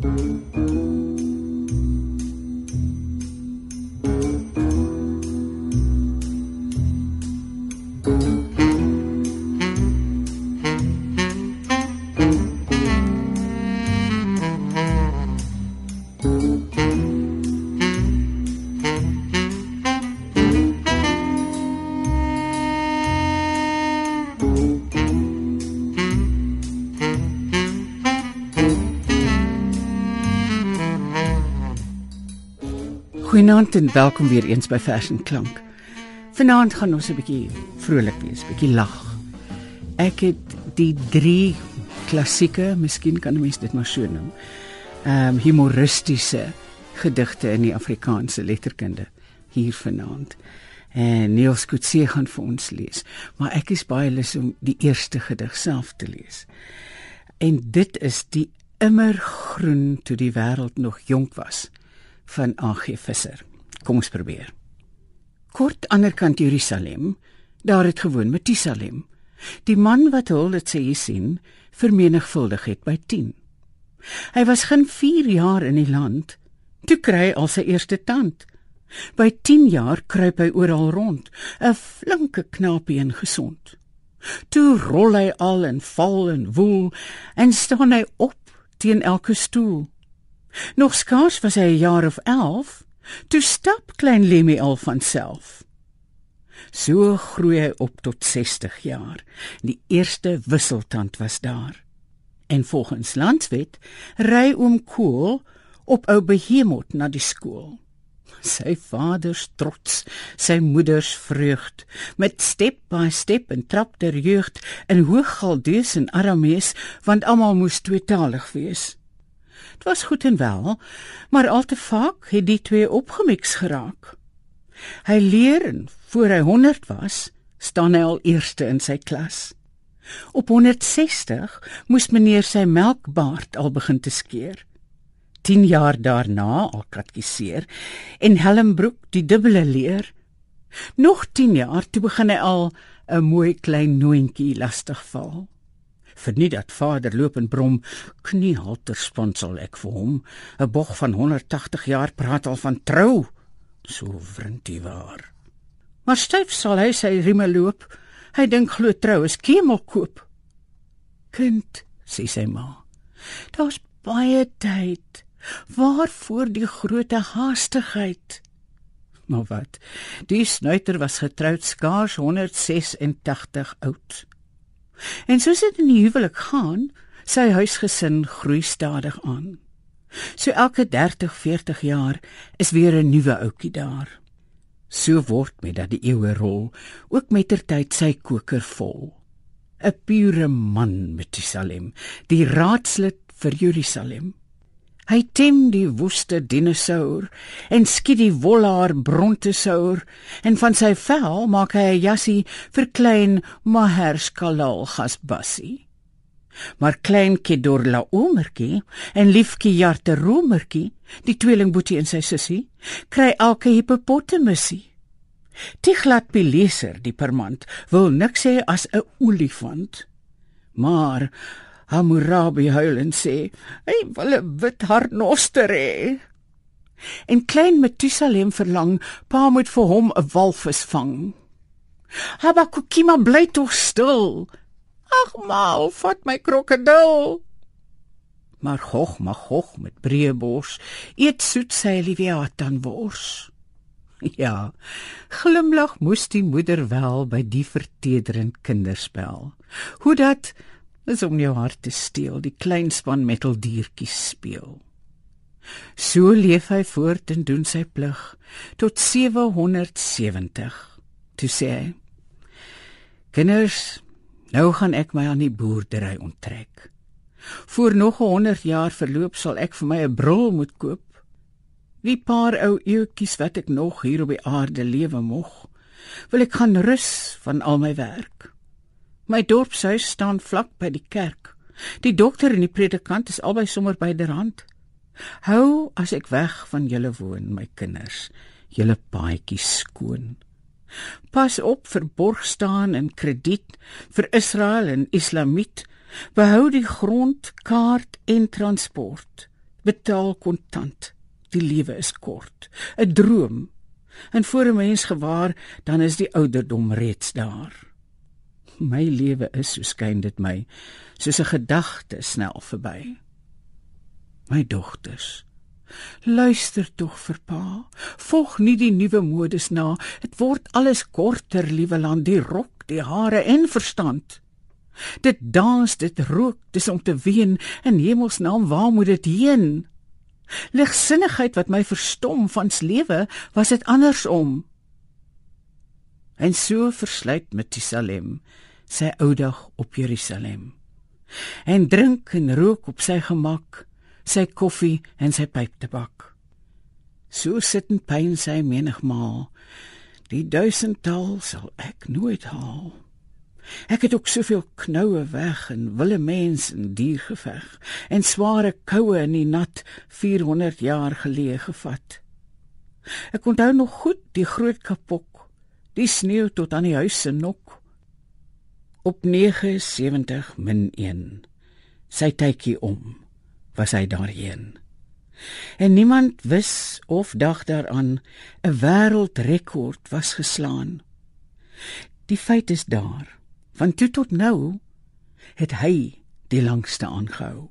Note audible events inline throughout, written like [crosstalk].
Música Goeienaand en welkom weer eens by Vers en Klank. Vanaand gaan ons 'n bietjie vrolik wees, bietjie lag. Ek het die drie klassieke, miskien kan 'n mens dit maar so noem, ehm um, humoristiese gedigte in die Afrikaanse letterkunde hier vanaand. En Niels Kutse gaan vir ons lees, maar ek is baie lus om die eerste gedig self te lees. En dit is die immer groen toe die wêreld nog jonk was van AG Visser. Kom ons probeer. Kort aanderkant Jerusalem, daar het gewoon Metisalem. Die man wat hul dit sê sien, vermenigvuldig het by 10. Hy was geen 4 jaar in die land, toe kry al sy eerste tand. By 10 jaar kruip hy oral rond, 'n flinke knaapie en gesond. Toe rol hy al en val en woel en staan hy op teen elke stoel. Nog skaars was hy 'n jaar of 11, toe stap klein Lemmy al van self. So groei hy op tot 60 jaar. Die eerste wisseltand was daar. En volgens landswet ry oom Kool op ou Behemot na die skool. Sy vaders trots, sy moeders vreugd, met step by step en trap der jeugd in hooggaldees en aramees, want almal moes tweetalig wees. Dit was goed en wel, maar al te vaak het die twee opgemix geraak. Hy leer en voor hy 100 was, staan hy al eerste in sy klas. Op 160 moes meneer sy melkbaard al begin te skeer. 10 jaar daarna al katkiseer en Helmbroek die dubbele leer. Nog 10 jaar toe begin hy al 'n mooi klein noontjie lastig val verniet dat vader loop en brom kniehalter sponsel ek vir hom 'n bog van 180 jaar praat al van trou. So vrintie waar. Maar styf sal hy sy rieme loop. Hy dink glo trou is kemel koop. Kind sê sy ma daar's baie tyd. Waarvoor die groote haastigheid? Maar wat? Die snuiter was getroud skaars 186 oud En soos dit in die huwelik gaan, sy huisgesin groei stadig aan. So elke 30, 40 jaar is weer 'n nuwe ouetjie daar. So word met dat die eeue rol, ook mettertyd sy koker vol. 'n Pure man met Jerusalem, die raadslid vir Jerusalem. Hy tem die woeste dinosour en skiet die wollaar brontosaur en van sy vel maak hy 'n jassie vir klein Maherskalal gasbassie. Maar klein Kedorla Omertjie en liefkie Jarte Romertjie, die tweelingboetie en sy sussie, kry elke hippopotamusie. Tiglat Pileser, die permant, wil niks sê as 'n olifant. Maar Hammurabi huil en sê: "Hy wil 'n wit hartnoster hê." En klein Metusalem verlang, pa moet vir hom 'n walvis vang. Habakukima bly tog stil. Ag ma, vat my krokodil. Maar gog, maar gog met breë bors, eet soet sy Leviathan wors. [laughs] Ja, glimlag moes die moeder wel by die vertederend kinderspel. Hoe dat is om jou hart te steel, die klein span meteldiertjies speel. So leef hy voort en doen sy plig tot 770. Toe sê hy: Kinders, nou gaan ek my aan die boerdery onttrek. Voor nog 100 jaar verloop sal ek vir my 'n bril moet koop. Die paar ou eetjies wat ek nog hier op die aarde lewe mog, wil ek gaan rus van al my werk. My dorpshuis staan vlak by die kerk. Die dokter en die predikant is albei sommer byderhand. Hou as ek weg van julle woon, my kinders, julle paadjies skoon. Pas op vir borg staan en krediet vir Israel en Islamiet. Behou die grond, kaart en transport. Betaal kontant. Die lewe is kort. 'n Droom. En voor 'n mens gewaar, dan is die ouderdom reeds daar. My lewe is, so skyn dit my, soos 'n gedagte snel verby. My dogters, luister tog vir pa. Volg nie die nuwe modes na. Dit word alles korter, liewe land, die rok, die hare en verstand. Dit dans, dit rook, dis om te ween in hemelsnaam, waar moet dit heen? Ligsinnigheid wat my verstom van s lewe, was dit andersom. En so versluit Methusalem sy ou dag op Jerusalem. En drink en rook op sy gemak, sy koffie en sy pyp te bak. So sit en pyn sy menigmaal. Die duisendtal sal ek nooit haal. Ek het ook soveel knoue weg en wille mens en dier geveg en sware koue in die nat 400 jaar geleë gevat. Ek onthou nog goed die groot kapok, die sneeu tot aan die huis se nok. Op 79 min 1. Sy tydjie om was hy daarheen. En niemand wis of dag daaraan 'n wêreldrekord was geslaan. Die feit is daar Van toe tot nou het hy die langste aangehou.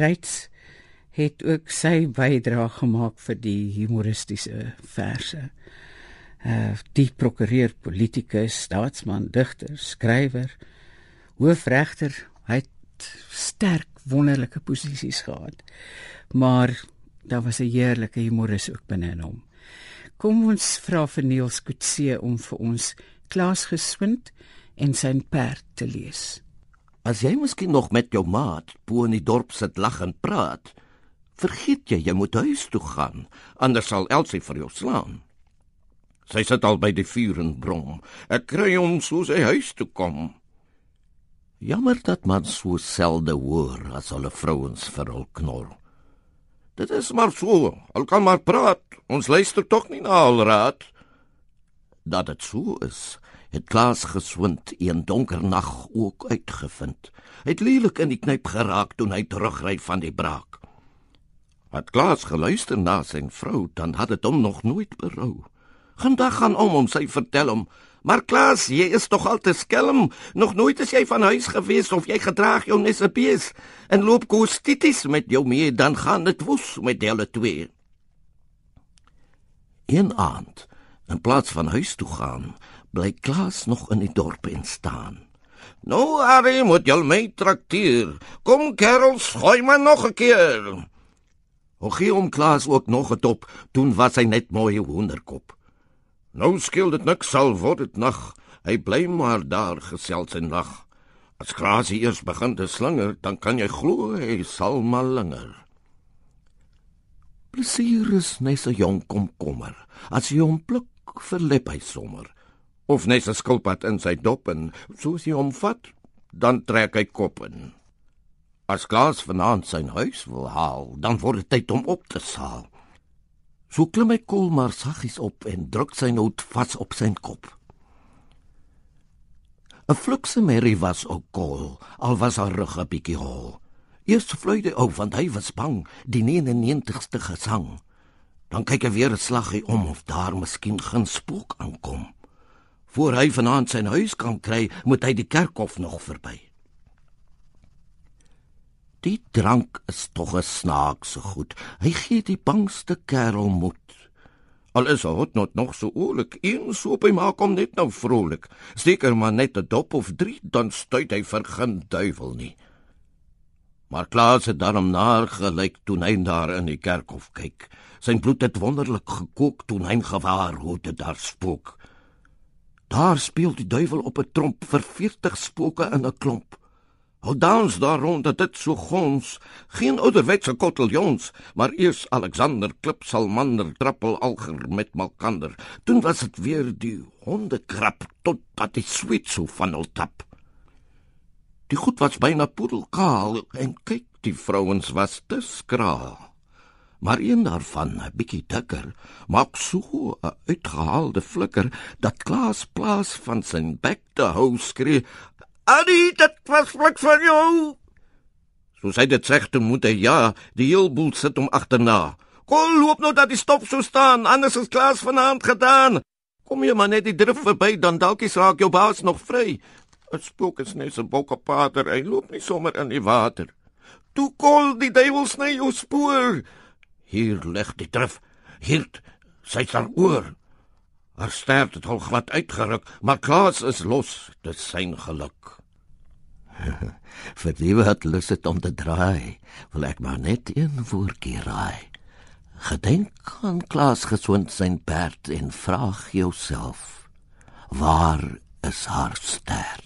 Reits het ook sy bydrae gemaak vir die humoristiese verse. Uh die prokureur, politikus, staatsman, digter, skrywer, hoofregter, hy het sterk wonderlike posisies gehad. Maar daar was 'n heerlike humoris ook binne in hom. Kom ons vra vir Niels Kutse om vir ons Klaas Geswind en sy perd te lees. As jy miskien nog met jou maat bo in die dorp sit lag en praat, vergeet jy jy moet huis toe gaan, anders sal Elsie vir jou slaan. Sy sit al by die vuur en brom. Ek kry hom soos hy huis toe kom. Jammer dat man so selde hoor as hulle vrouens vir hul knor. Dit is maar so, al kan maar praat. Ons luister tog nie na al raad. Dat dit so is, het Klaas geswind een donker nag ook uitgevind. Het lelik in die knyp geraak toe hy terugry van die braak. Wat Klaas geluister na sy vrou, dan het dit hom nog nooit berou. Vandag gaan om hom sy vertel hom, maar Klaas, jy is tog al te skelm. Nog nooit is jy van huis gewees of jy gedraag jou nes 'n bees en loop kostitis met jou mee, dan gaan dit woes met hulle twee. Een aand, in plaas van huis toe gaan, bly Klaas nog in die dorp en staan. Nou, Harry, moet jy my trakteer. Kom, kerels, gooi maar nog 'n keer. Hoe gee hom Klaas ook nog 'n top, toe was hy net mooi hoenderkop. Nou skeel dit niks sal word dit nag. Hy bly maar daar gesels en lag. As Klaas eers begin te slinger, dan kan jy glo hy sal maar linger. Plesier is net 'n jong komkommer. As jy hom pluk, verlep hy sommer. Of net 'n skilpad in sy dop en soos hy hom vat, dan trek hy kop in. As Klaas vanaand sy huis wil haal, dan word dit tyd om op te saal. So klim hy koel maar saggies op en druk sy noot vas op sy kop. 'n Flukse Mary was ook koel, al was haar rug 'n bietjie hol. Eers vloei hy op want hy was bang, die 99ste gesang. Dan kyk hy weer 'n slaggie om of daar miskien geen spook aankom. Voor hy vanaand sy huis kan kry, moet hy die kerkhof nog verby. Die drank is tog 'n snaakse goed. Hy gee die bangste kerel moed. Al is hy hot nog so oulik, een soop hy maak hom net nou vrolik. Seker maar net 'n dop of 3, dan stuit hy vir geen duiwel nie. Maar Klaas het daarom naar gelyk toe hy daar in die kerkhof kyk. Sy bloed het wonderlik gekook toe hy gewaar hoe dit daar spook. Daar speel die duiwel op 'n tromp vir 40 spooke in 'n klomp. Hou dans daar rond dat dit so gons, geen ouderwetse koteljons, maar eers Alexander Klip Salmander trappel alger met Malkander. Toe was dit weer die honde krap tot dat die sweet so van hul tap. Die goed was byna poedelkaal en kyk die vrouens was te skraal. Maar een daarvan, 'n bietjie dikker, maak so 'n uitgehaalde flikker dat Klaas plaas van sy bek te hou skree Annie, dit was vlak vir jou. So sê dit sê toe moet hy ja, die heel boel sit om agterna. Kom loop nou dat die stop so staan, anders is klas vanaand gedaan. Kom jy maar net die drif verby dan dalk is raak jou baas nog vry. 'n Spook is net so bokkepater, hy loop nie sommer in die water. Toe kol die duiwel sny jou spoor. Hier lê die drif. Hier sy sal oor. Haar stert het al glad uitgeruk, maar Klaas is los, dit syn geluk. [laughs] Vir die wat lus het om te draai, wil ek maar net een woordjie raai. Gedenk aan Klaas gesond sy perd en vraag jouself: Waar is haar stert?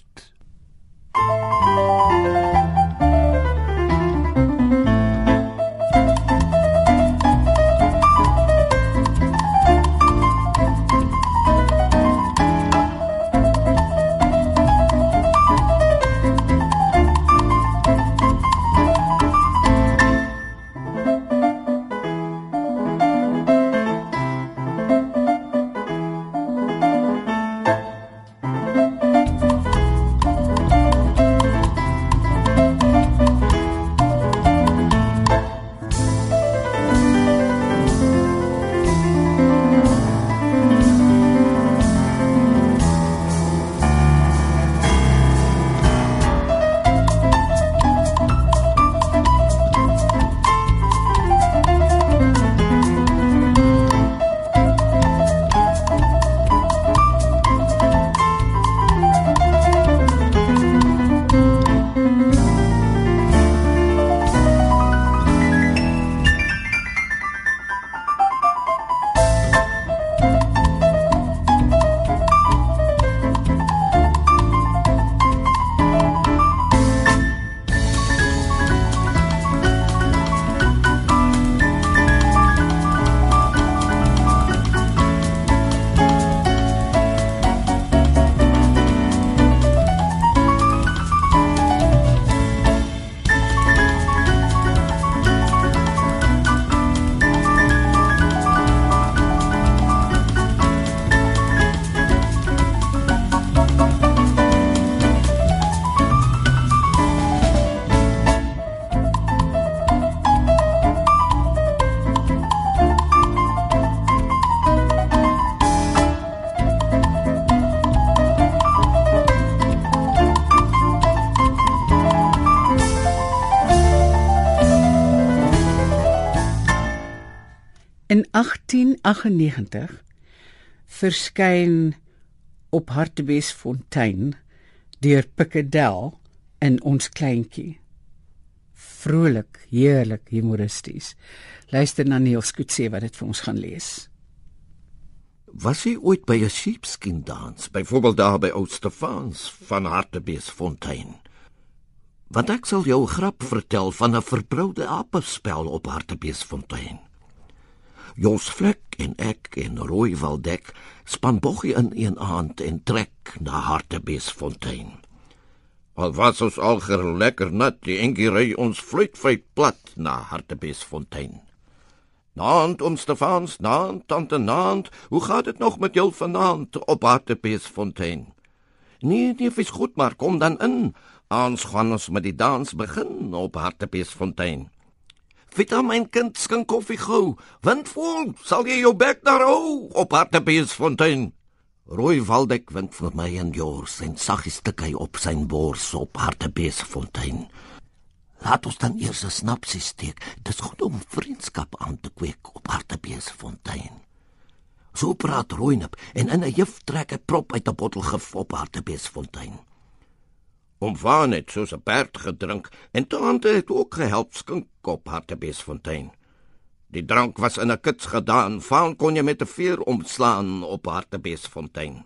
1898 verskyn op Hartbeesfontein deur Pikkedel in ons kleintjie. Vrolik, heerlik, humoristies. Luister na Neil Skutse wat dit vir ons gaan lees. Was jy ooit by 'n sheepskin dans, byvoorbeeld daar by Oudstefans van Hartbeesfontein? Want ek sal jou 'n grap vertel van 'n verbroude apespel op Hartbeesfontein. Jos Vlek en ek en Roy Waldek span boggie in een aand en trek na Hartbeesfontein. Al was ons al lekker nat, die enkie ry ons fluitfeit plat na Hartbeesfontein. Naand om Stefans, naand tante naand, hoe gaat dit nog met jou vanaand op Hartbeesfontein? Nee, nee, vis goed, maar kom dan in. Ons gaan ons met die dans begin op Hartbeesfontein. Vita my kind skink koffie gou. Windvol, sal jy jou bek daar hou op Hartbeesfontein? Rooi Waldek wink vir my en Jors en saggies tik hy op sy bors op Hartbeesfontein. Laat ons dan eers 'n snapsie steek. Dit is goed om vriendskap aan te kweek op Hartbeesfontein. So praat Rooinep en in 'n juf trek hy prop uit 'n bottel gif op Hartbeesfontein om van het soos 'n perd gedrink en tante het ook gehelp skink op Hartbeesfontein. Die drank was in 'n kits gedaan, van kon jy met 'n veer omslaan op Hartbeesfontein.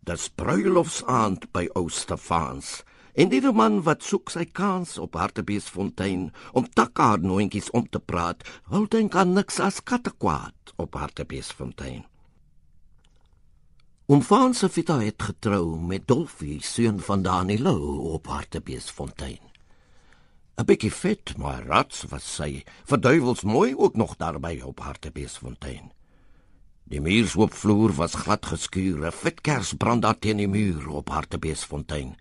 Das bruilofsaand by Oosterfans. En die man wat soek sy kans op Hartbeesfontein om takkaar noontjies om te praat, hou dink aan niks as kattekwaad op Hartbeesfontein. Om van se Vita het getrou met Dolfie, seun van Danilo op Hartbeesfontein. 'n Bietjie vet, maar rats was sy. Verduivels mooi ook nog daarby op Hartbeesfontein. Die muurshoopvloer was glad geskuur, 'n vet kers brand daar teen die muur op Hartbeesfontein.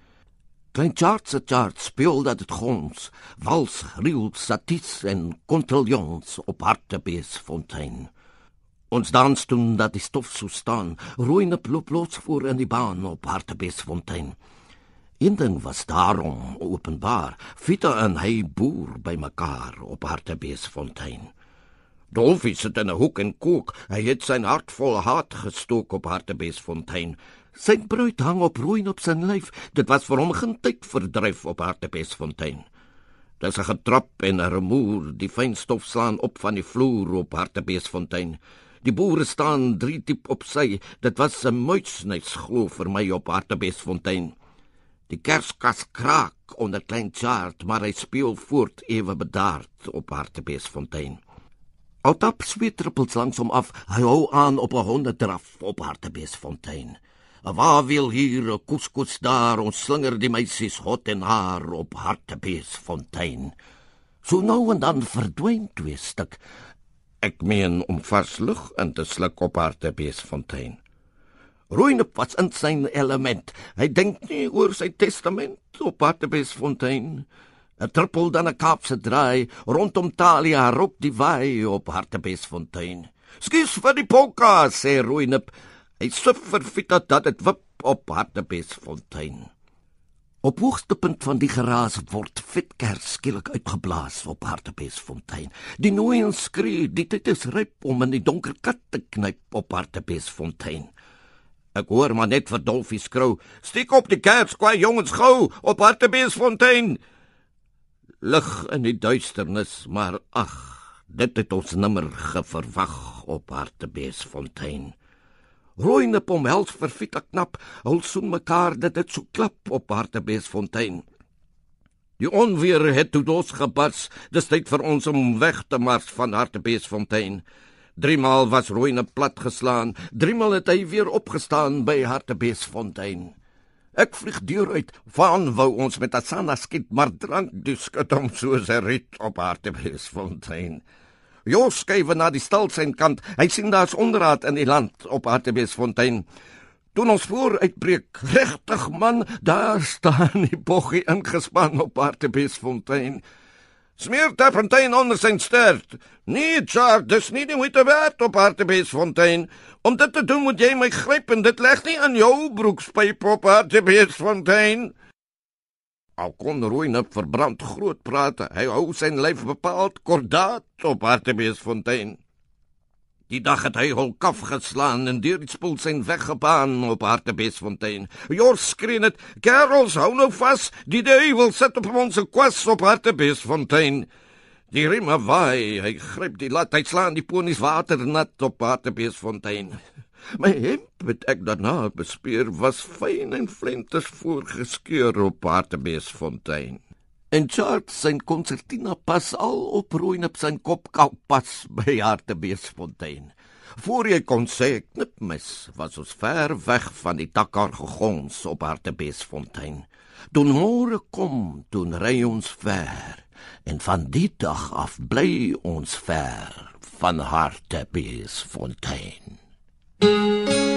Klein charts het charts speel dat dit gons, wals, riel, satis en kontriljons op Hartbeesfontein. Ons dans toe dat die stof so staan, roeine plop lots voor in die baan op Hartbeesfontein. Een ding was daarom openbaar, Vita en hy boer by mekaar op Hartbeesfontein. Dolfie sit in 'n hoek en kook. Hy het sy hart vol haat gestook op Hartbeesfontein. Sy bruid hang op roein op sy lyf. Dit was vir hom geen tyd verdryf op Hartbeesfontein. Dis 'n getrap en 'n remoer, die fyn stof slaan op van die vloer op Hartbeesfontein. Die boere staan drie diep op sy. Dit was 'n muitsnyts glo vir my op Hartbeesfontein. Die kerskas kraak onder klein chart, maar hy speel voort ewe bedaard op Hartbeesfontein. Outap sweet druppels langsom af. Hy hou aan op 'n honderd draf op Hartbeesfontein. Waar wil hier 'n kuskus daar ons slinger die meisies hot en haar op Hartbeesfontein. So nou en dan verdwyn twee stuk. Ek meen om vars lug in te sluk op Hartbeesfontein. Rooinep was in sy element. Hy dink nie oor sy testament op Hartbeesfontein. 'n Trippel dan 'n Kaapse draai rondom Talia roep die waai op Hartbeesfontein. Skus vir die polka sê Rooinep. Hy suf vir Vita dat dit wip op Hartbeesfontein. Op hoogste punt van die geraas word Fitkers skielik uitgeblaas op Hartbeesfontein. Die nooiens skree, dit is ryp om in die donker kat te knyp op Hartbeesfontein. Ek hoor maar net vir Dolfie skrou, "Steek op die kers, kwai jongens gou op Hartbeesfontein." Lig in die duisternis, maar ag, dit het ons nimmer geverwag op Hartbeesfontein. Rooine pomhels vir Vita knap, hul soen mekaar dat dit so klap op Hartbeesfontein. Die onweer het toe ons gebars, dis tyd vir ons om weg te mars van Hartbeesfontein. Driemaal was Rooine plat geslaan, driemaal het hy weer opgestaan by Hartbeesfontein. Ek vlieg deur uit, van wou ons met Asana skiet, maar drank dus skit hom soos 'n rit op Hartbeesfontein. Jos skuif na die stal sy kant. Hy sien daar's onderraad in die land op Hartbeesfontein. Toe ons voor uitbreek, regtig man, daar staan die boggie ingespan op Hartbeesfontein. Smeer fontein onder sy stert. Nee, Charles, dis nie die moeite werd op Hartbeesfontein. Om dit te doen moet jy my gryp en dit leg nie aan jou broekspyp op Hartbeesfontein. Al kon Rooinep verbrand groot praat, hy hou sy lyf bepaald kordaat op Hartbeesfontein. Die dag het hy hul kaf geslaan en deur die spoel sien weggebaan op Hartbeesfontein. Jors skree net: "Kerels, hou nou vas! Die duiwel sit op ons kwas op Hartbeesfontein." Die rime waai, hy gryp die lat, hy slaan die ponies water nat op Hartbeesfontein. My hemp het ek daarna bespeer was fyn en flenters voorgeskeur op Hartbeesfontein. En Charles sy konsertina pas al op rooi op sy kop kap pas by Hartbeesfontein. Voor jy kon sê knip mis, was ons ver weg van die takkar gegons op Hartbeesfontein. Doen môre kom, doen ry ons ver. En van die dag af bly ons ver van Hartbeesfontein. Música